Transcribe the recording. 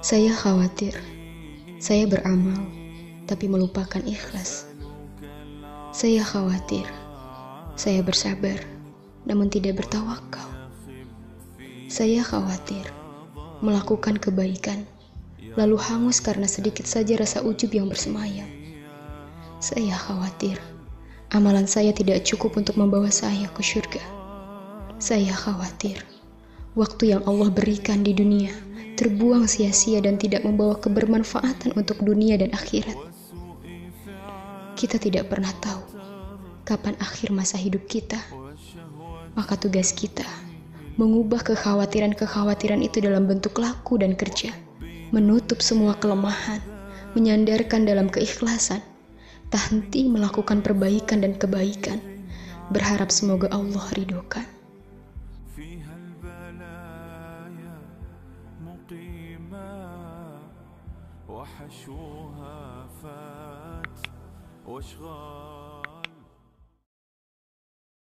Saya khawatir, saya beramal, tapi melupakan ikhlas. Saya khawatir, saya bersabar, namun tidak bertawakal. Saya khawatir melakukan kebaikan, lalu hangus karena sedikit saja rasa ujub yang bersemayam. Saya khawatir amalan saya tidak cukup untuk membawa saya ke surga. Saya khawatir waktu yang Allah berikan di dunia terbuang sia-sia dan tidak membawa kebermanfaatan untuk dunia dan akhirat. Kita tidak pernah tahu kapan akhir masa hidup kita. Maka tugas kita mengubah kekhawatiran-kekhawatiran itu dalam bentuk laku dan kerja, menutup semua kelemahan, menyandarkan dalam keikhlasan, tak henti melakukan perbaikan dan kebaikan, berharap semoga Allah ridhokan. وحشوها فات وأشغال